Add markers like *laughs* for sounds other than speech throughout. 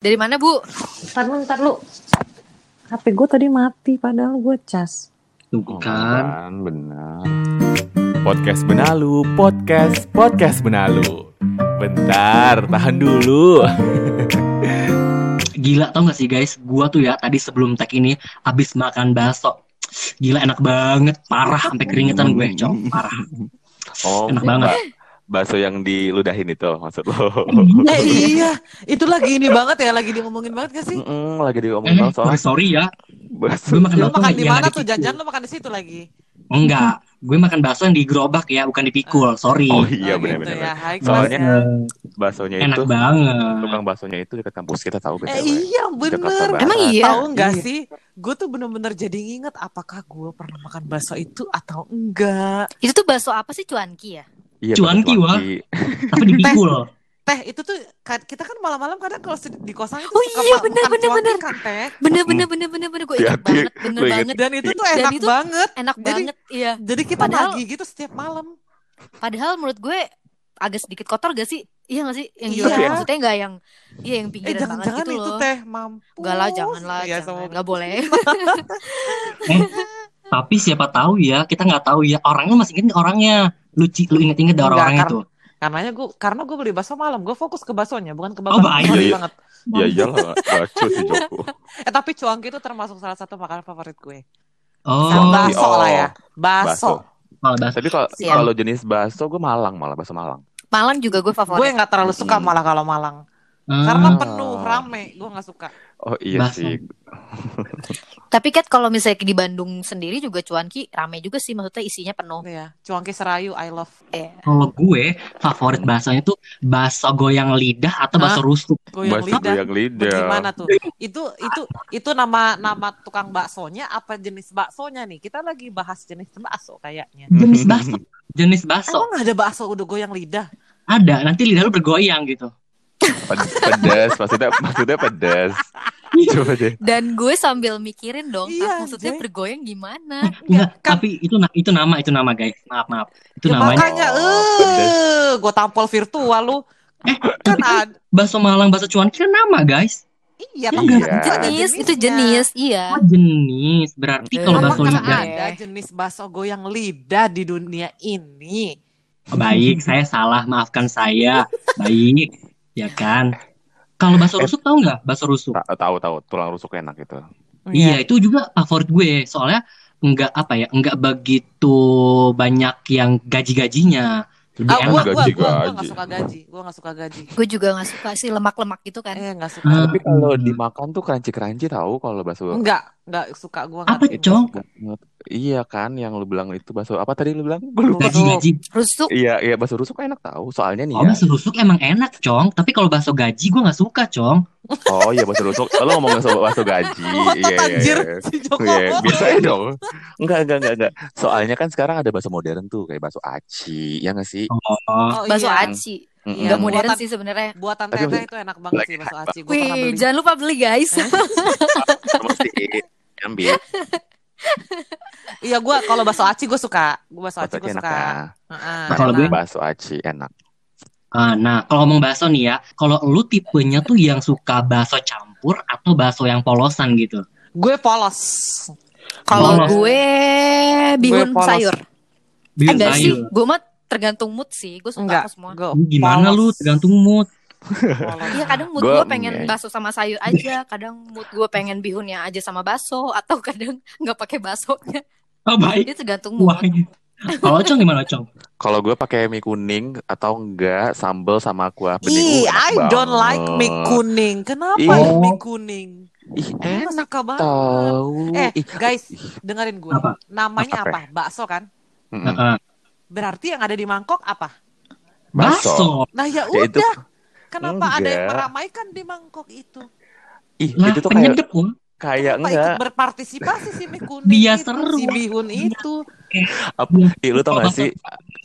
Dari mana Bu? Ntar lu, ntar lu. HP gue tadi mati padahal gue cas. Tuh Oh, kan. benar. Podcast Benalu, podcast, podcast Benalu. Bentar, tahan dulu. *laughs* Gila tau gak sih guys, gua tuh ya tadi sebelum tag ini abis makan bakso. Gila enak banget, parah sampai keringetan gue, cok, parah. Oh, Enak banget. Ba- bakso yang diludahin itu maksud lo. *laughs* Eh iya, itu lagi ini banget ya, lagi diomongin banget gak sih? Mm-mm, lagi Eh, diomongin banget sorry, soalnya sorry ya, bakso. gue makan Lu bakso makan di mana tuh? Jangan lu makan di situ lagi. Enggak, gue makan bakso yang di gerobak ya, bukan dipikul, sorry. Oh iya Oh, gitu benar-benar. ya. Soalnya ya. baksonya Enak itu banget. tukang baksonya itu dekat kampus kita tahu Eh BTW. iya Jakarta bener. Barat. Emang iya? Tahu nggak Iya. sih? Gue tuh bener-bener jadi inget apakah gue pernah makan bakso itu atau enggak. Itu tuh bakso apa sih cuanki ya? Iya, Cuanki, wah. *laughs* Tapi dipikul. Teh itu tuh kita kan malam-malam kadang kalau di kosan itu Oh suka iya, ma- bener, makan bener, bener. kan teh. Bener bener bener bener bener gue ingat banget, bener banget. Dan itu tuh enak itu- banget. Enak Jadi- banget, iya. Jadi kita Padahal- nagih gitu setiap malam. Padahal menurut gue agak sedikit kotor gak sih? Iya gak sih? Yang Iya. jualan maksudnya gak yang Iya yang Eh pinggiran banget jangan-jangan gitu itu loh. teh mampu. Enggak lah, jangan lah, Iya, jangan. sama- Nggak boleh. *laughs* Eh, tapi siapa tahu ya, kita nggak tahu ya orangnya masih inget nggak orangnya. Lu lu inget-inget dah orang-orangnya karena- tuh. Karena gue karena gue beli bakso malam, gue fokus ke baksonya bukan ke Oh, bakso. bahaya. Sorry Iya. banget. Ya iyalah, bacu sih Joko. *laughs* Eh tapi cuanki itu termasuk salah satu makanan favorit gue. Oh, Sama bakso oh. lah ya. Bakso. Bakso. malah bakso. Tapi kalau kalau jenis bakso gue Malang malah bakso Malang. Malang juga gue Gue favorit. nggak terlalu suka Mm. malah kalau Malang. Ah, Karena penuh, rame. Gue nggak suka. Oh iya Bakso. sih. *laughs* Tapi kan kalau misalnya di Bandung sendiri juga cuanki rame juga sih maksudnya isinya penuh. Iya, cuanki serayu I love. Iya. Kalau gue favorit baksonya tuh bakso goyang lidah atau bakso Hah? rusuk. Goyang Bakso lidah. goyang lidah. Bagaimana tuh? *laughs* Itu itu itu nama nama tukang baksonya apa jenis baksonya nih? Kita lagi bahas jenis bakso kayaknya. Jenis bakso. Jenis bakso. Emang ada bakso udah goyang lidah? Ada, nanti lidah lu bergoyang gitu. Ped- Pedas, maksudnya maksudnya pedas. Coba deh. Dan gue sambil mikirin dong, Iya, maksudnya anjay. bergoyang gimana? Enggak, kan- tapi itu itu nama itu nama guys. Maaf, maaf. Itu Ya namanya makanya Oh, eh gue tampol virtual lu. Eh, Kan ada bakso Malang, bakso cuanki kan nama, guys. iya, Iya. kan Jenis, itu jenis, iya. Oh, jenis. Berarti Eh, kalau bakso lidah ada jenis bakso goyang lidah di dunia ini? Oh, baik, saya salah, maafkan saya. Baik, ya kan. Kalau bakso Eh. rusuk tahu nggak? Bakso rusuk. Ta- Tahu tahu tulang rusuk enak gitu. Iya, itu juga favorit gue. Soalnya nggak apa ya, nggak begitu banyak yang gaji-gajinya. Lebih Ah, enak. gua, gua, gua, gak suka gaji. Gua gak suka gaji. Gue juga gak suka sih lemak-lemak gitu kan. Eh, gak suka. Ah. Tapi kalau dimakan tuh crunchy-crunchy tahu kalau bakso. Enggak, enggak suka gua Apa, Cong? Iya kan yang lu bilang itu bakso apa tadi lu bilang? Gue lupa. Gaji-gaji. Rusuk, Iya, iya bakso rusuk enak tahu. Soalnya nih Oh, ya. bakso rusuk emang enak, Cong. Tapi kalau bakso gaji gue nggak suka, Cong. Oh iya bakso rusuk. Lo ngomong bakso bakso gaji. *laughs* Iya, iya, anjir iya. Iya, bisa ya dong. Enggak, enggak, enggak, enggak. Soalnya kan sekarang ada bakso modern tuh kayak bakso aci, ya nggak sih? Oh, Oh, bakso iya. aci. Iya, Nggak modern buatan- sih sebenarnya. Buatan teteh itu enak banget Lagi sih bakso aci. Gua Wih, jangan lupa beli guys. Mesti ambil Iya, gua kalau bakso aci gua suka. Gua bakso aci enak suka. ya. Heeh, Nah, Kalau gue bakso aci enak. Ah, nah, kalau ngomong bakso nih ya, kalau lu tipenya tuh yang suka bakso campur atau bakso yang polosan gitu. gue polos. Kalau gue bihun Gue sayur. Eh Bihun sih, sayur. gue mah tergantung mood sih. Gue suka Enggak, apa semua. gue Lu Gimana lu? polos. Tergantung mood. Iya kadang mood Gua- gue pengen bakso sama sayur aja, kadang mood gue pengen bihunnya aja sama bakso, atau kadang nggak pakai baksonya. Oh, baik. Itu tergantung mood. Wah. Kalau Cong gimana, Cong? Kalau gue pakai mie kuning atau enggak sambal sama kuah Ih, bening. Uh, I enak don't like banget. mie kuning. Kenapa Ih. mie kuning? Ih, enak banget. tahu. Eh, Ih, guys, dengerin gue. Apa? Namanya Apa? apa? Bakso kan? mm-mm. Heeh. Berarti yang ada di mangkok apa? Bakso. Nah ya Ya udah. Kenapa ada yang Enggak. meramaikan di mangkok itu? ih Lah, itu tuh kayak penyedep loh. kayak Kenapa enggak. ikut berpartisipasi si mie kuning Biar itu, seru. si bihun itu? Apa? Ih, lu tau gak sih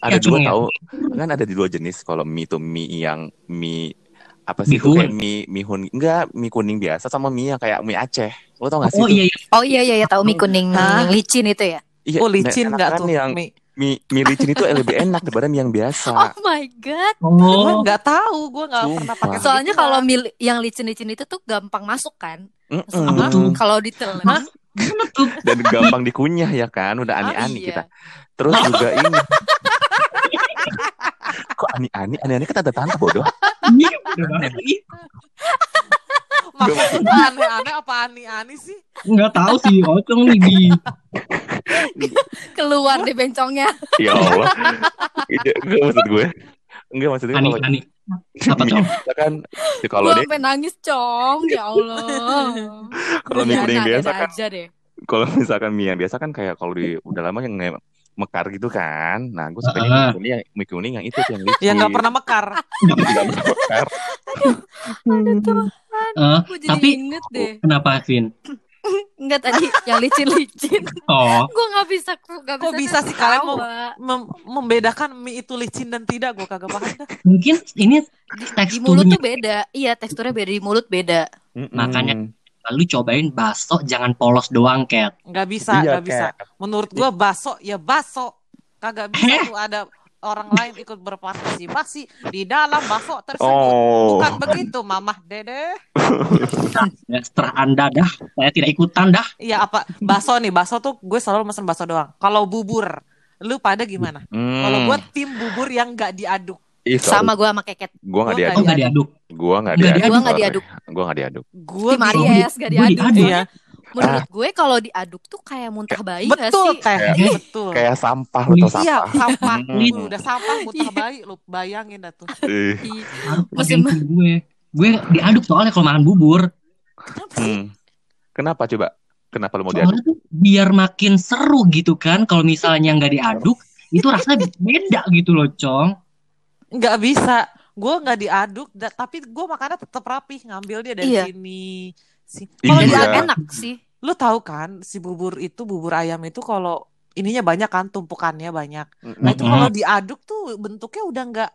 ada Ya, dua ya. tahu kan ada di dua jenis kalau mie itu mie yang mie apa sih itu kayak mie mihun enggak mie kuning biasa sama mie yang kayak mie Aceh lu tau gak sih Oh itu? iya, iya. Oh iya iya, iya tahu mie kuning Hah? yang licin itu ya. Iya, Oh licin nggak kan tuh yang mie? Mie mie licin itu lebih enak daripada mie yang biasa. Oh my god. Gue Oh, nggak tahu, gue nggak pernah pakai. Soalnya kalau mil yang licin-licin itu tuh gampang masuk kan. Apa? tuh? Kalau ditelan. Dan gampang dikunyah ya kan, udah Ah, ani-ani iya. kita. Terus juga ini. Kok ani-ani? Ani-ani kan ada tante bodoh. iya Maksudnya aneh-aneh apa ani-ani sih? Nggak tahu sih, Ocong nih di Keluar deh bencongnya. Ya Allah. Iya, Enggak maksud gue. Enggak maksud gue Ani kalau Ani. Apa tuh? misalkan ya kalau Gue deh sampai nangis, Cong. Ya Allah. kalau mie kuning biasa kan kalau misalkan mie yang biasa kan kayak kalau di udah lama yang nge- mekar gitu kan. Nah, gue sukanya Ah. mie kuning yang mie kuning yang itu yang licin. Ya nggak pernah mekar. Nggak pernah mekar. Aduh Tuhan, Eh, gue jadi tapi inget deh. kenapa, Vin? *clears throat* Enggak tadi yang licin-licin. *laughs* Oh, gue nggak bisa, nggak Kok bisa sih ketawa. kalian mau mem- membedakan mie itu licin dan tidak? Gue kagak paham dah. mungkin ini di, di mulut teksturnya. tuh beda. Iya, teksturnya beda di mulut beda. Mm-mm. Makanya. Lalu cobain bakso jangan polos doang, Cat. Nggak bisa, Iya, nggak bisa. Menurut gue baso ya baso. Kagak bisa tuh ada orang lain ikut berpartisipasi di dalam baso tersebut. Oh. Bukan begitu, Mamah Dede. Ya, setelah Anda dah, saya tidak ikutan dah. Iya apa? Baso nih, baso tuh gue selalu mesen baso doang. Kalau bubur, lu pada gimana? Hmm. Kalau gue tim bubur yang nggak diaduk. Ih. Sama gue sama keket. Gua nggak Gua diaduk. Oh, nggak diaduk. Gua nggak Nggak diaduk. Gue nggak sorry. diaduk. Gua nggak diaduk. Gue Tim bingung. Aries gak diaduk. Iya, Menurut gue kalau diaduk tuh kayak muntah bayi gak betul sih? teh, Kayak- betul. Kayak sampah lu tau Iya, sampah. sampah. Hmm. Lu udah sampah muntah Iya. bayi, lu bayangin dah tuh. Musim- gue. Gue diaduk soalnya kalau makan bubur. Kenapa sih? Hmm. Kenapa coba? Kenapa lu mau diaduk? Soalnya tuh biar makin seru gitu kan. Kalau misalnya nggak diaduk, itu rasanya beda gitu loh, Cong. Nggak bisa. Gue nggak diaduk, da- tapi gue makannya tetap rapi. Ngambil dia dari Iya. sini. Si- Iya. Kalau jadi diaduk, enak sih. lu tahu kan si bubur itu bubur ayam itu kalau ininya banyak kan tumpukannya banyak. Nah itu kalau diaduk tuh bentuknya udah nggak,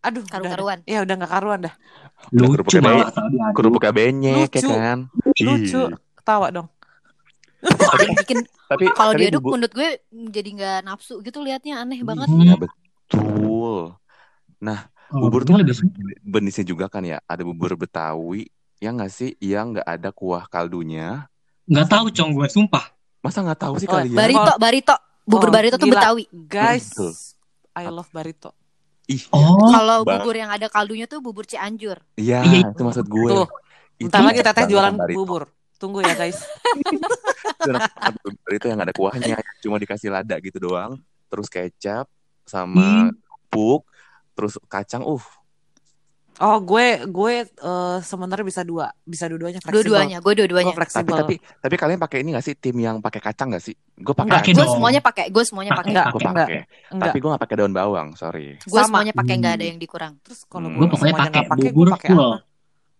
aduh, udah- Karu-karuan. ya udah nggak karuan dah. Lucu kerupuknya banget. Kerupuknya benyek ya Lucu. kan? Lucu, Ih. ketawa dong. Yang bikin Tapi kalau tapi diaduk bubur- menurut gue jadi nggak nafsu gitu liatnya aneh banget. Hmm. Ya betul. Kalau Bubur tuh lebih jenisnya juga kan ya. Ada bubur Betawi yang nggak sih yang nggak ada kuah kaldunya. Nggak tahu, Cong, gue sumpah. Masa nggak tahu sih Oh, kalian? Barito, barito. Bubur Oh, barito tuh gila. Betawi. Guys, Betul. I love barito. Ih, Oh, Kalau Bang. bubur yang ada kaldunya tuh bubur Cianjur. iya Iya. itu maksud gue. Tuh, Itu Bentar lagi teteh jualan barito. bubur. Tunggu ya guys. *laughs* Itu yang nggak ada kuahnya, cuma dikasih lada gitu doang. Terus kecap sama puk, terus kacang. Uh, Oh gue gue eh, sebenarnya bisa dua, bisa dua-duanya fleksibel. Dua-duanya, gue dua-duanya. tapi fleksibel. tapi tapi kalian pakai ini nggak sih tim yang pakai kacang nggak sih? Gue pakai Gue semuanya pakai, gue semuanya pakai. Enggak, Gue enggak, pakai. Tapi gue nggak pakai daun bawang, sorry. Gue semuanya pakai nggak ada Hmm. yang dikurang. Terus kalau Hmm. gue pokoknya pakai bubur full. apa?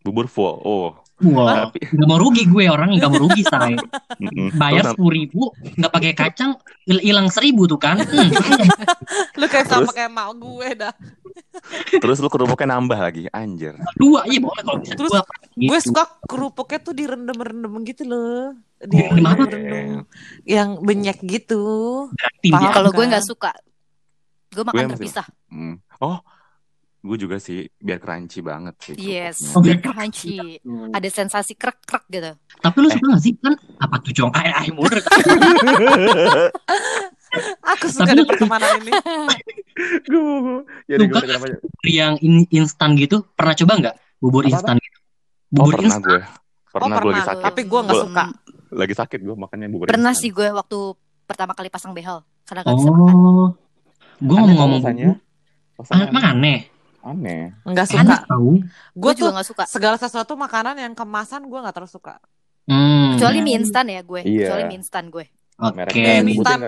Bubur full. Oh, Wah, tapi nggak mau rugi gue orang nggak mau rugi say. *laughs* mm-mm. Bayar sepuluh ribu, nggak pakai kacang, hil- hilang seribu tuh kan. *laughs* Hmm. Lu kayak sama Terus? kayak mak gue dah. Terus lu kerupuknya nambah lagi, anjir. Dua, iya boleh kalau bisa Terus dua. Gitu. Gue suka kerupuknya tuh direndam-rendam gitu loh. Di Oh, rendam yang banyak gitu. Dia. Kalau gue kan? nggak suka, gue makan masih- terpisah. Hmm. Oh, gue juga sih biar crunchy banget sih. Yes, Oh, biar crunchy. Ada sensasi krek-krek gitu. Tapi lu suka nggak sih kan? Apa tuh cong? Ay, ay, murah. *laughs* Aku suka Tapi pertemanan ini. gue gue jadi gue kenapa yang in- instan gitu, pernah coba nggak? Bubur instan gitu. Oh Bubur pernah instan. gue Pernah gue lagi pernah. sakit Tapi gue nggak suka. Lagi sakit gue makannya bubur Pernah instan. sih gue waktu pertama kali pasang behel karena gak bisa makan. Oh, gue ngomong-ngomong rasanya. bubur. Emang aneh. Aneh Nggak suka. Gue tuh juga gak suka. segala sesuatu makanan yang kemasan gue nggak terlalu suka. Hmm. Kecuali mie instan ya gue. Iya. Kecuali mie instan gue. Oke, Mereknya mie instan.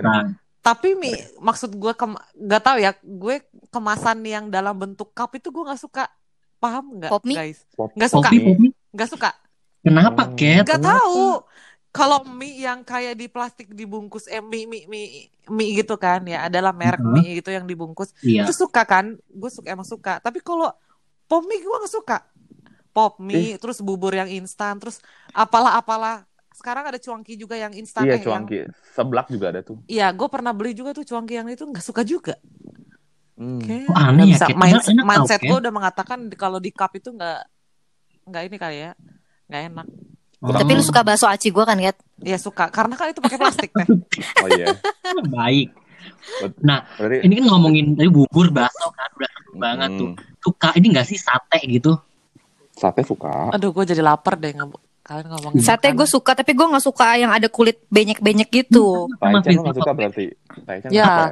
Tapi mie, maksud gue kem- nggak tahu ya. Gue kemasan yang dalam bentuk cup itu gue nggak suka. Paham nggak, guys? Pop- Nggak suka. Nggak suka. Kenapa, Oh. Cat? Nggak Kenapa? tahu. Kalau mie yang kayak di plastik dibungkus eh mie mie mie, mie gitu kan ya adalah merek Mhm. mie gitu yang dibungkus Iya. itu suka kan gue suka emang suka tapi kalau pop mie gue nggak suka pop mie terus bubur yang instan terus apalah apalah sekarang ada cuangki juga yang instan Iya eh, yang- cuangki. Seblak juga ada tuh. Iya, gue pernah beli juga tuh cuangki yang itu nggak suka juga. Hmm. Kayak Kok aneh ya, bisa. Mind- Padahal enak tau, mindset gue udah mengatakan kalau di cup itu nggak nggak ini kali ya, nggak enak. Tapi lu suka bakso aci gue kan, Kat? Iya suka, karena kan itu pakai plastik teh. Oh iya. *laughs* baik. Berarti Ini kan ngomongin dari bubur bakso kan udah seru banget tuh. hmm, Suka ini gak sih sate gitu? sate suka. Aduh, gue jadi lapar deh nge- kalian ngomongin. Sate gue suka, tapi gue nggak suka yang ada kulit benyek-benyek gitu. Sama Taichan gak suka berarti? Taichan Ya. suka.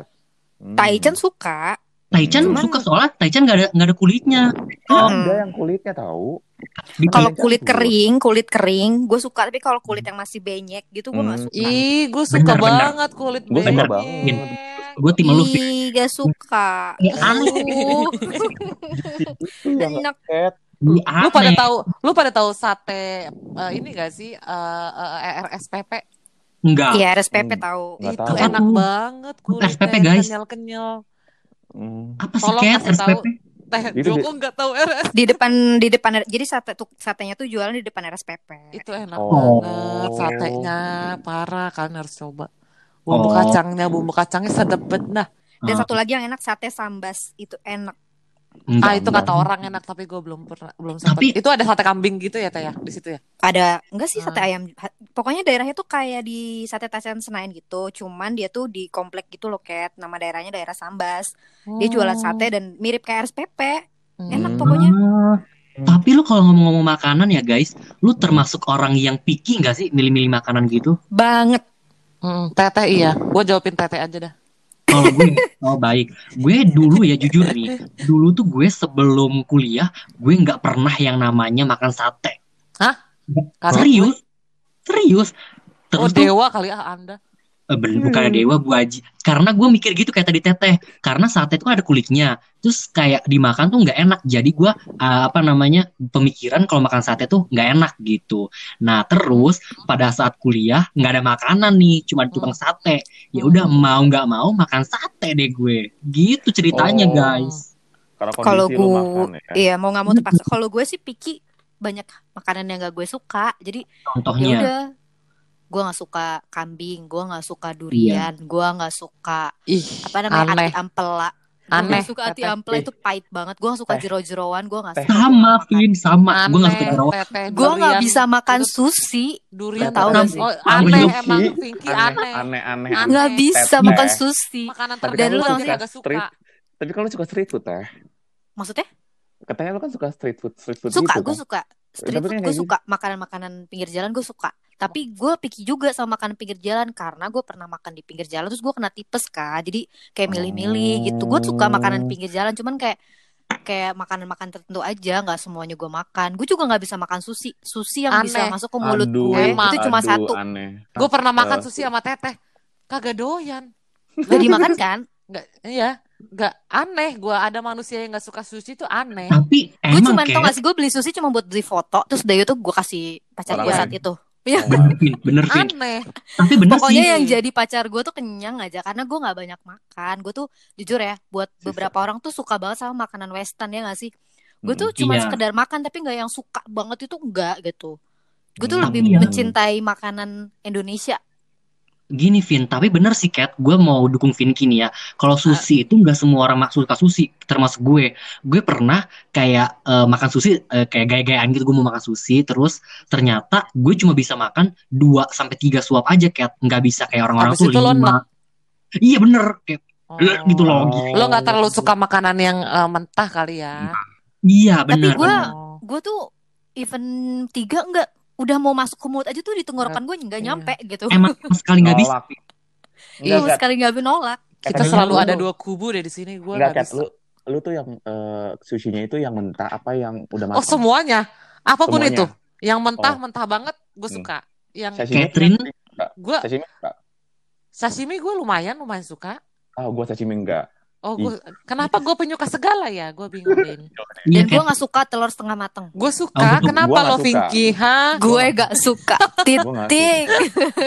Hmm. Taichan suka. Taichan Hmm. suka soalnya Taichan gak ada gak ada kulitnya. Oh, Hmm. ada yang kulitnya tahu. Kalau kulit kering, kulit kering, gue suka. Tapi kalau kulit yang masih benyek gitu, gue nggak Hmm. suka. Ih, gue suka Bener, bener. banget kulit Gua suka benyek. banget. gue tim lu. Ih, gak suka. Ya, aneh. Enak. Lu Lu pada tahu, lu pada tahu sate eh, ini gak sih eh, eh, RSPP? Enggak. Iya, RSPP Hmm. tahu. Itu tahu. enak banget kulitnya SPP, guys. kenyal-kenyal. Hmm. Apa sih Tolong Cat kasih tahu. Teh Joko nggak tahu RS. Di depan di depan jadi sate tuh satenya tuh jualan di depan RSPP. Itu enak Oh. banget satenya, parah kalian harus coba. Bumbu Oh. kacangnya, bumbu kacangnya sedep banget. Nah, Dan Ah. satu lagi yang enak sate sambas itu enak. Enggak. ah itu kata enggak. orang enak tapi gue belum pernah belum sempat. Tapi- Itu ada sate kambing gitu ya Teh ya di situ ya. Ada enggak sih sate Ah. ayam? Pokoknya daerahnya tuh kayak di sate Taichan Senayan gitu. Cuman dia tuh di komplek gitu loh, Kat. Nama daerahnya daerah Sambas. Dia jualan Oh. sate dan mirip kayak RSPP. Hmm. Enak Hmm. pokoknya. Ah, tapi lu kalau ngomong-ngomong makanan ya guys, lu termasuk orang yang picky nggak sih milih-milih makanan gitu? Banget. Hmm, Teteh iya. Gue jawabin Teteh aja dah. Kalau gue, oh baik, gue dulu ya jujur nih, dulu tuh gue sebelum kuliah, gue nggak pernah yang namanya makan sate. Karena Serius, serius. Oh Terus tuh, dewa kali ah Anda. Eh, ben- bukannya dewa, Bu Haji. Karena gue mikir gitu kayak tadi teteh, karena sate itu ada kulitnya, terus kayak dimakan tuh nggak enak. Jadi gue eh, apa namanya pemikiran kalau makan sate tuh nggak enak gitu. Nah terus pada saat kuliah nggak ada makanan nih, cuma tukang sate. Ya udah mau nggak mau makan sate deh gue. Gitu ceritanya Oh. guys. Karena Kalau gue makan ya. iya mau nggak mau terpaksa. Kalau gue sih picky banyak makanan yang gak gue suka. Jadi ya Contohnya. Gue nggak suka kambing, gue nggak suka durian, gue nggak suka Ih, apa namanya Aneh. ati ampela. Gue Aneh, nggak suka ati ampela itu pahit banget. Gue nggak suka jero-jeroan, gue nggak suka. Sama, Vin, sama. Gue gak suka. Teteh. Gue nggak bisa makan sushi. Durian Tahu nggak sih? Oh, aneh emang sih. Pinky Aneh, aneh. aneh. Nggak bisa makan sushi. Dan terbaru lu agak suka. street. Tapi kalau lu suka street food teh. Maksudnya? Katanya lu kan suka street food, street food Suka, gitu gue kan. suka. Street Tapi food kan gue suka. Makanan-makanan pinggir jalan gue suka. Tapi gue picky juga sama makanan pinggir jalan karena gue pernah makan di pinggir jalan terus gue kena tipes kan. Jadi kayak milih-milih gitu. Gue suka makanan pinggir jalan cuman kayak kayak makanan-makan tertentu aja nggak semuanya gue makan gue juga nggak bisa makan sushi sushi yang bisa Aneh. masuk ke mulut Aduh, gue Emang. itu cuma aduh, satu. Gue pernah makan sushi sama Teteh. Kagak doyan. gak dimakan kan Nggak, iya. Nggak aneh. Gue ada manusia yang nggak suka sushi itu aneh. Tapi gue cuma tau gak sih gue beli sushi cuma buat beli foto terus dari itu gue kasih pacar gue saat itu Iya. bener, Vin, bener Vin. Aneh. Tapi bener Pokoknya sih. yang jadi pacar gue tuh kenyang aja karena gue nggak banyak makan. Gue tuh jujur ya, buat Sisa. beberapa orang tuh suka banget sama makanan western ya gak sih? Gue tuh cuma iya. sekedar makan tapi nggak yang suka banget itu enggak gitu. Gue tuh Hmm, lebih iya. mencintai makanan Indonesia. Gini Vin, tapi bener sih Kat, gue mau dukung Vinky nih ya. Kalau sushi itu nggak semua orang mak- suka sushi, termasuk gue. Gue pernah kayak eh, makan sushi eh, kayak gaya-gayaan gitu, gue mau makan sushi, terus ternyata gue cuma bisa makan 2 sampai tiga suap aja Kat, nggak bisa kayak orang-orang tuh lima. Iya bener, kayak "Lek," gitu loh. Oh. Lo nggak terlalu suka makanan yang eh, mentah kali ya. Iya Tapi bener. gue bener. Oh. gue tuh even tiga enggak udah mau masuk ke mulut aja tuh di tenggorokan gue nggak Iya. nyampe gitu. Emang sekali nggak bisa. Iya, sekali nggak nolak. Kita selalu lu- ada dua kubu deh di sini. Gue Enggak, nggak bisa. Lu, lu tuh yang eh, sushinya itu yang mentah apa yang udah Oh matang? semuanya, apa pun Semuanya. itu, yang mentah Oh. mentah banget gue Hmm. suka. Yang Sashimi Catherine? gue Sashimi sashimi gue lumayan lumayan suka. Ah, gua sashimi enggak. Oh gue kenapa gue penyuka segala ya? Gue bingung Din. Iya Dan gue Kat. nggak suka telur setengah mateng. Gue Oh, suka. betul. Kenapa Gua lo. Vinky? Hah? Gue gak suka *laughs* Gua titik.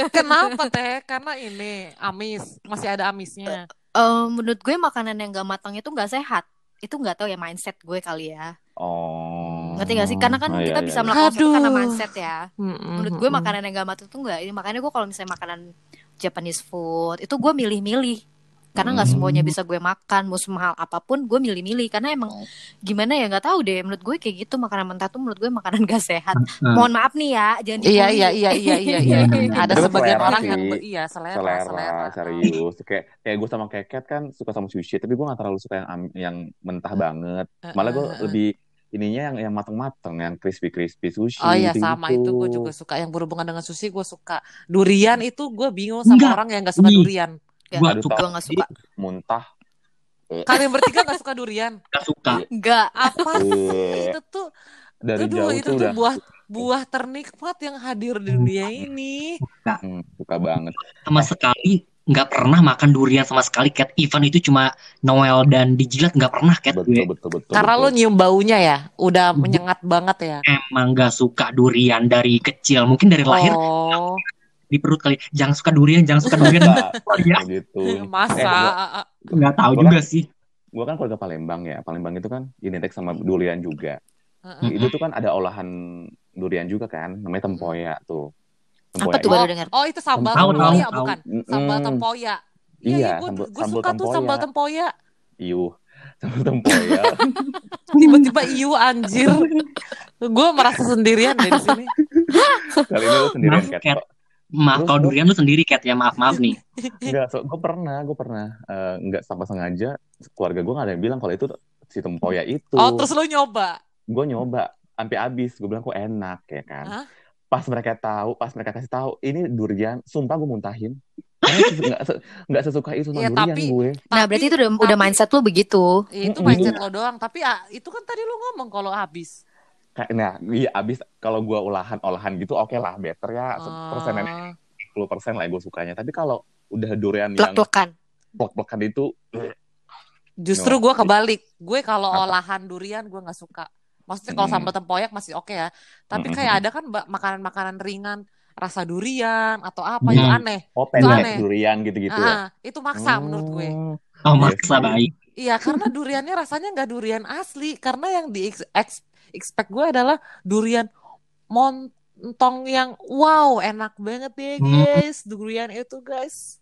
Kenapa teh? Karena ini amis, masih ada amisnya. Eh, menurut gue makanan yang gak matang itu gak sehat. Itu gak tahu ya mindset gue kali ya. Oh. Ngerti gak sih? Karena kan Oh, iya, kita iya, bisa iya. melakukan sesuatu karena Aduh. mindset ya. Mm-mm, Menurut gue makanan yang gak matang tuh nggak ini. Makanya gue kalau misalnya makanan Japanese food itu gue milih-milih. Karena nggak Hmm. semuanya bisa gue makan, mau semahal apa pun gue milih-milih. Karena emang gimana ya nggak tahu deh. Menurut gue kayak gitu makanan mentah tuh menurut gue makanan gak sehat. Nah, Mohon maaf nih ya, jangan Iya iya iya iya iya iya. *laughs* Ada Itu sebagian orang sih. yang iya selera selera, selera. serius kayak kayak gue sama keket kan suka sama sushi tapi gue gak terlalu suka yang yang mentah banget malah gue lebih ininya yang yang mateng-mateng yang crispy crispy sushi Oh iya gitu sama itu gue juga suka yang berhubungan dengan sushi gue suka durian itu gue bingung sama Enggak. orang yang gak suka Ih. durian Ya, Gua suka. gue nggak suka. muntah. Kalian bertiga gak suka durian? *laughs* Gak suka. Enggak. apa sih? Eh, itu tuh dari Aduh, jauh itu tuh udah. buah buah ternikmat yang hadir di dunia ini. Hmm, suka banget. Sama sekali nggak pernah makan durian sama sekali. Cat Ivan itu cuma Noel dan dijilat nggak pernah Cat betul betul betul karena betul. lo nyium baunya ya? Udah menyengat banget ya? Emang nggak suka durian dari kecil. Mungkin dari lahir. Oh di perut kali. Jangan suka durian, jangan suka durian. Enggak, *laughs* Oh, ya, gitu *laughs* masa Eh, nggak tahu Gua juga kan- sih. gue kan keluarga Palembang ya Palembang itu kan identik sama durian juga Heeh. itu tuh kan ada olahan durian juga kan namanya tempoyak tuh Apa tuh baru dengar? oh itu sambal Tahu, tempoyak tahu. bukan sambal tempoyak Iya, iya, gue sambal- gue suka tuh tempoyak. sambal tempoyak Iuh, sambal tempoyak. *laughs* tiba-tiba iu anjir gue merasa sendirian deh di sini Kali ini lu sendirian. Kok- Maaf kalau durian lu sendiri Kat ya maaf maaf nih. *laughs* Enggak, so, gue pernah, gue pernah. enggak tanpa sengaja, keluarga gue gak ada yang bilang kalau itu si tempoyak itu. oh terus lo nyoba Gue nyoba, sampai habis. Gue bilang kok enak, ya kan. Hah? Pas mereka tahu, pas mereka kasih tahu, ini durian, sumpah gue muntahin. Karena ses- nggak se- nggak sesuka itu sama Iya, durian tapi- gue. Nah, berarti itu udah, udah tapi- mindset lu begitu. itu mindset lo doang tapi ah, itu kan tadi lo ngomong kalau habis Nah, iya abis kalau gue olahan-olahan gitu, oke lah, better ya. Persenannya Ah. 10% lah gue sukanya. Tapi kalau udah durian yang Plek-plekan. itu, Justru gue kebalik. Gue kalau olahan durian gue nggak suka. Maksudnya kalau Mm. sambal tempoyak masih oke ya. Tapi Mm-mm. kayak ada kan makanan-makanan ringan rasa durian atau apa itu Hmm. aneh. oh Itu aneh. durian gitu-gitu ya. Ah, itu maksa menurut gue. Hmm. Oh Iya maksa sih. baik. Iya karena duriannya rasanya nggak durian asli. Karena yang di ex- ex- expect gue adalah durian montong yang wow enak banget ya Hmm. guys. Durian itu guys.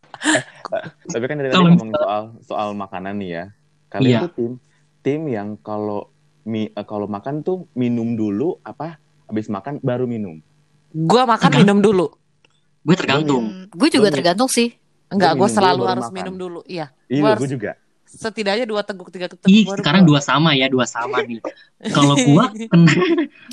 Tapi kan dari tadi Kalau ngomongin soal soal makanan nih ya. Kalian Iya. tuh tim tim yang kalau mi eh, kalau makan tuh minum dulu apa habis makan baru minum. Gue makan minum dulu. Gue tergantung. Hmm, gue juga tergantung sih. Enggak, gue selalu harus makan. minum dulu. Iya. Iya, Gua gue harus- juga. Setidaknya dua teguk tiga teguk Ih baru sekarang gua- dua sama ya dua sama nih. *laughs* Kalau gua kena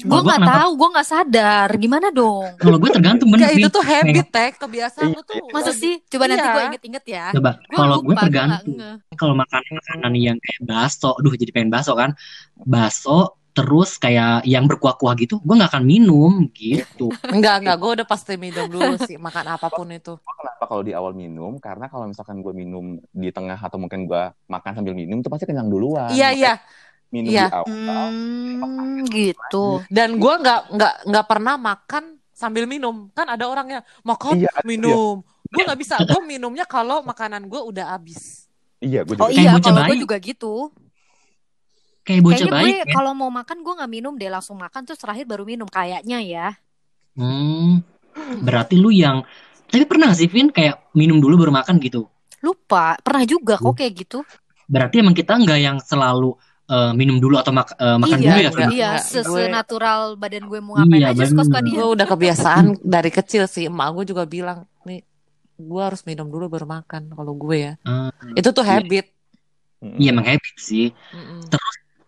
gua nggak kenapa- tahu, gue nggak sadar. Gimana dong? kalau gue tergantung bener Vin. itu tuh habit tag kebiasaan lu tuh. Masa sih? Coba nanti Iya. gue inget-inget ya. Coba kalau nggak tergantung. Kalau makan makanan yang kayak bakso, aduh jadi pengen bakso kan. Bakso terus kayak yang berkuah-kuah gitu, gue nggak akan minum gitu. *laughs* Enggak, enggak, gue udah pasti minum dulu sih makan apa pun itu. Kenapa kalau di awal minum? Karena kalau misalkan gue minum di tengah atau mungkin gue makan sambil minum itu pasti kenyang duluan. Iya, iya. Minum Iya. di awal. Hmm, gitu. Dan gue nggak nggak nggak pernah makan sambil minum. Kan ada orang yang makan Iya, minum. Gue nggak bisa. Gue minumnya kalau makanan gue udah habis. Iya, gue Oh juga. Kayak iya, kalau gue juga gitu. Kayak bocah Kayaknya gue baik ya. kalau mau makan gue nggak minum deh langsung makan terus terakhir baru minum kayaknya ya. Hmm, berarti lu yang tapi pernah gak sih Vin kayak minum dulu baru makan gitu? Lupa, pernah juga kok kayak gitu. Berarti emang kita nggak yang selalu eh, minum dulu atau mak- eh, makan iya, dulu ya iya, Enggak, gue- senatural badan gue mau ngapain Iya, aja suka-suka dia. Gue udah kebiasaan dari kecil sih. Emak gue juga bilang nih, gue harus minum dulu baru makan. Kalau gue ya, Hmm, itu tuh Iya. habit. Mm-mm. Iya emang habit sih. Mm-mm.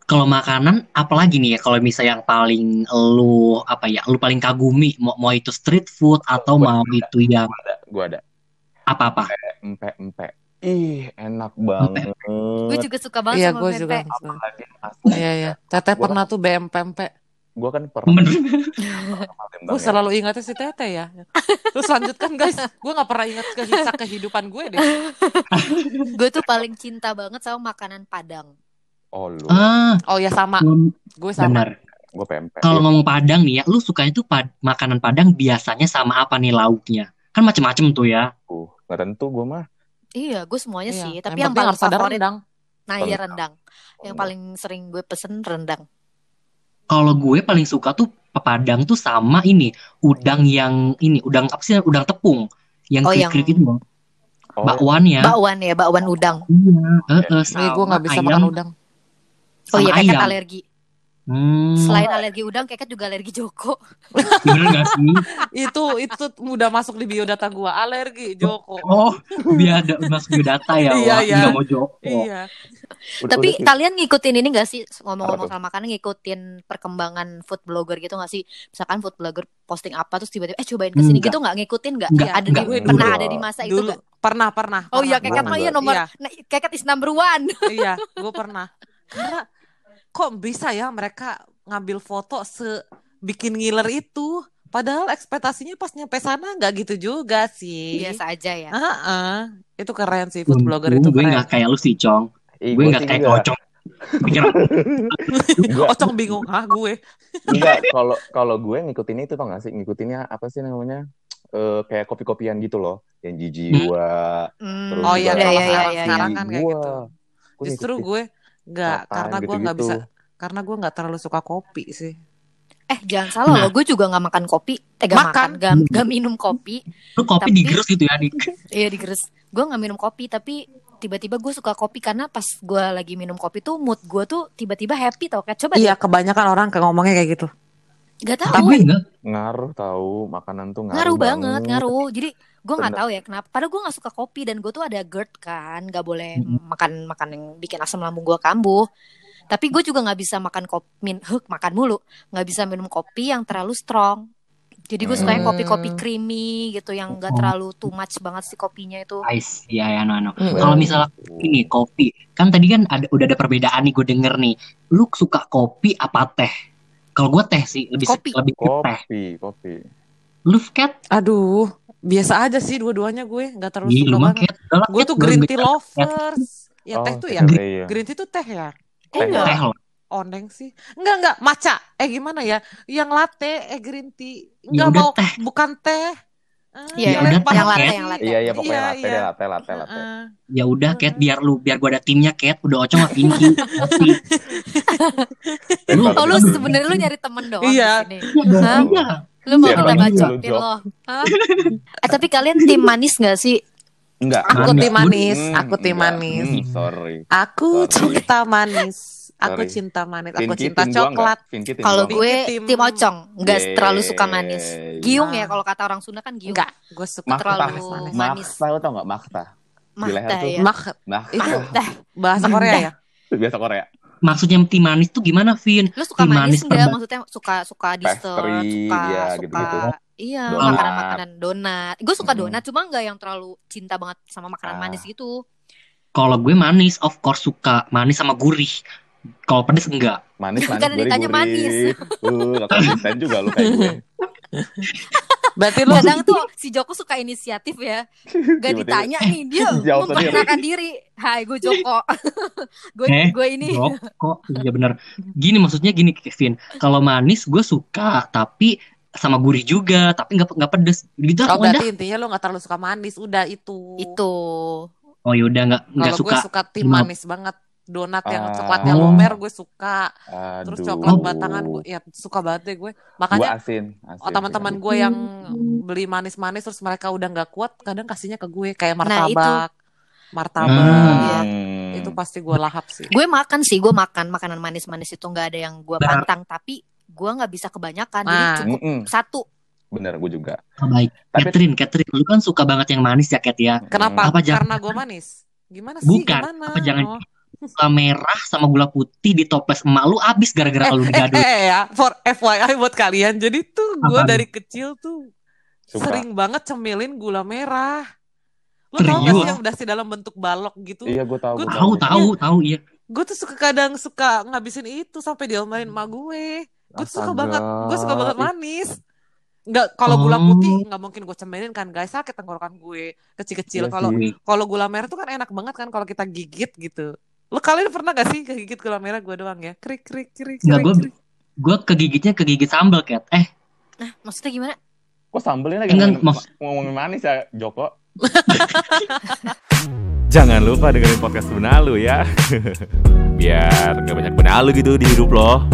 Kalau makanan, apalagi nih ya? Kalau misalnya yang paling lu apa ya? Lu paling kagumi, mau, mau itu street food atau Gua mau itu yang Ada, gue ada. apa-apa? Empe-empe. Ih, enak banget. Gue juga suka banget Iya, sama gue juga. Apalagi pas Iya, iya. Teteh Gua- pernah tuh BMPMP. gue kan pernah Gue ya. selalu ingatnya si Teteh ya. Terus lanjutkan guys. Gue gak pernah ingat kisah kehidupan gue deh. Gue tuh paling cinta banget sama makanan Padang. Oh lu, Ah, Oh ya sama. gua- Gue sama. benar. gue pempek. Kalau ngomong Padang nih ya, lu sukanya tuh pad- makanan Padang biasanya sama apa nih lauknya? Kan macem-macem tuh ya. Uh, nggak tentu gue mah. Iya, gue semuanya Iya, sih. yang Tapi yang, penting paling favorit, rendang. nah iya Rendang. Yang paling sering gue pesen rendang. Kalau gue paling suka tuh pepadang tuh sama ini udang yang ini udang apa sih udang tepung yang Oh, yang- itu loh. Oh, Bakwan ya. Bakwan ya, bakwan udang. Iya, heeh, Nih gue sama nggak bisa ayam, makan udang. Oh iya, sama keket ayam. alergi. Hmm, Selain alergi udang, keket juga alergi Joko. bener gak sih? *laughs* itu itu udah masuk di biodata gua alergi Joko. Oh, biar ada masuk ke data ya, *laughs* Iya, iya. Nggak mau Joko. Iya. udah- Tapi udah- kalian ngikutin ini gak sih ngomong-ngomong soal makanan ngikutin perkembangan food blogger gitu gak sih? Misalkan food blogger posting apa terus tiba-tiba eh cobain ke sini Enggak. gitu nggak ngikutin nggak? Enggak, ada enggak. di, pernah ada di masa itu Dulu nggak? pernah pernah. Oh iya pernah. keket mah iya nomor Iya. nah, keket is number one. iya, gue pernah. Karena kok bisa ya mereka ngambil foto se bikin ngiler itu, padahal ekspektasinya pas nyampe sana nggak gitu juga sih. Biasa aja ya. Heeh. Itu keren sih food blogger itu gue nggak kayak lu sih, Cong. Ih, Gue gua nggak kayak kocong. Pikir Enggak, Ocong bingung, ah gue. enggak. Kalau kalau gue ngikutin itu tau gak sih? Ngikutinnya apa sih namanya? Eh kayak kopi-kopian gitu loh. Yang jijiwa. Hmm, Terus Oh iya, iya, iya, sekarang, iya, sekarang iya. kan kayak Gua- gitu. gua Justru gue nggak, Satan, karena gue nggak bisa, karena gue nggak terlalu suka kopi sih. Eh jangan salah Nah. loh, gue juga nggak makan kopi, eh gak Makan. makan, gak, gak minum kopi. Lu kopi Tapi- digerus gitu ya, Dik. *laughs* Iya digeres. Gue nggak minum kopi, tapi tiba-tiba gue suka kopi karena pas gue lagi minum kopi tuh mood gue tuh tiba-tiba happy tau kayak coba Iya, kebanyakan orang kayak ngomongnya kayak gitu. deh, gak tahu enggak. ngaruh tahu makanan tuh ngaruh, ngaruh banget ngaruh jadi gue nggak tahu ya kenapa padahal gue nggak suka kopi dan gue tuh ada GERD kan nggak boleh Mm-mm. makan makan yang bikin asam lambung gue kambuh tapi gue juga nggak bisa makan kopi min huk makan mulu nggak bisa minum kopi yang terlalu strong jadi gue suka yang Hmm. kopi-kopi creamy gitu yang nggak Oh. terlalu too much banget si kopinya itu Ice, ya ya no no. Mm. Kalau misalnya ini kopi, kan tadi kan ada udah ada perbedaan nih gue denger nih. Lu suka kopi apa teh? Kalau gue teh sih lebih Kopi. lebih ke teh. kopi kopi Lu cat? Aduh, biasa aja sih dua-duanya gue, nggak terlalu Ih, suka banget. Gue tuh green tea lovers. Ya oh teh tuh ya. iya. Green tea tuh teh ya. eh Teh. enggak Teh loh. Oneng sih. Enggak, enggak. Maca. Eh gimana ya? Yang latte, eh green tea. Ya Enggak udah mau. teh. Bukan teh. Ah, Iya, Ya udah, yang latte yang latte iya iya pokoknya Iya, latte iya. deh latte latte latte Heeh. Ya udah cat biar lu biar gua ada timnya cat. Udah ocong sama Pinky. *laughs* Lu oh lu Aduh. sebenarnya lu nyari temen doang di sini Hah? iya. Lu mau kita bacotin lo Hah? *laughs* eh tapi kalian tim manis gak sih enggak Aku Manis. tim manis. Hmm, Aku tim enggak. manis. Hmm, sorry Aku Sorry. cinta manis. Aku Sorry. cinta manis. Aku Pinky cinta enggak? coklat. Kalau gue tim- tim ocong nggak Yeay. terlalu suka manis giung ya kalau kata orang Sunda kan giung Enggak, gue suka Makta. terlalu manis. manis Makta lu tau gak Makta tuh. ya Mak, Nah itu bahasa Korea ya? biasa Korea Maksudnya tim manis tuh gimana, Vin? lu suka Tim manis nggak perba- maksudnya suka suka dessert Pastry, suka ya, suka gitu-gitu. iya Donat. makanan makanan donat gue suka donat cuma nggak yang terlalu cinta banget sama makanan Ah. manis gitu Kalau gue manis, of course suka manis sama gurih. Kalau pedes enggak. manis manis Bukan ditanya manis. uh gak konsisten juga lu kayak gue *laughs* *laughs* Berarti lu kadang *laughs* tuh si Joko suka inisiatif ya. Gak ditanya nih dia *laughs* memperkenalkan diri? Hai gue Joko. Gue Eh, gue ini. Kok iya bener. Gini maksudnya gini Kevin. Kalau manis gue suka, tapi sama gurih juga, tapi nggak nggak pedes. Gitu Oh berarti intinya lu gak terlalu suka manis Udah itu. Itu. Oh yaudah nggak nggak Kalau gue suka. suka tim manis banget Donat yang Ah. coklatnya Oh. lumer gue suka Terus Aduh. coklat batangan gue Ya suka banget deh gue gue Makanya asin, asin oh, teman-teman gue yang beli manis-manis Terus mereka udah gak kuat Kadang kasihnya ke gue Kayak Nah, itu. martabak Martabak Iya. Hmm. Itu pasti gue lahap sih gue makan sih gue makan makanan manis-manis itu nggak ada yang gue Benar. pantang tapi gue nggak bisa kebanyakan jadi Nah. cukup Mm-mm. satu bener gue juga Oh, baik. Tapi- Catherine, Catherine, lu kan suka banget yang manis ya, Cat ya. Kenapa? Apa jangan- Karena gue manis Gimana sih? Bukan. Gimana? Apa jangan Oh. Gula merah sama gula putih di toples emak lu abis gara-gara lu digaduh. Eh ya, for FYI buat kalian. Jadi tuh gue dari kecil tuh Suka. sering banget cemilin gula merah. Lo tau gak sih yang udah sih dalam bentuk balok gitu? iya gue tahu Gua gue Tahu, tahu, tahu, iya. Gue tuh suka kadang suka ngabisin itu sampai diomelin emak gue. Gue tuh suka banget, gue suka banget manis. Nggak, kalau gula Oh. putih nggak mungkin gue cemilin kan guys sakit tenggorokan gue kecil-kecil. Iya Kalau kalau gula merah tuh kan enak banget kan kalau kita gigit gitu. Lo kalian pernah gak sih kegigit gula merah gue doang ya? Krik krik krik Nggak, krik. gue krik. gue kegigitnya kegigit sambal, Cat. Eh, nah maksudnya gimana kok sambelnya lagi Enggak, ngomongin, maksud- ngomongin manis ya Joko *laughs* Jangan lupa dengerin podcast Benalu ya. *laughs* Biar nggak banyak benalu gitu di hidup lo.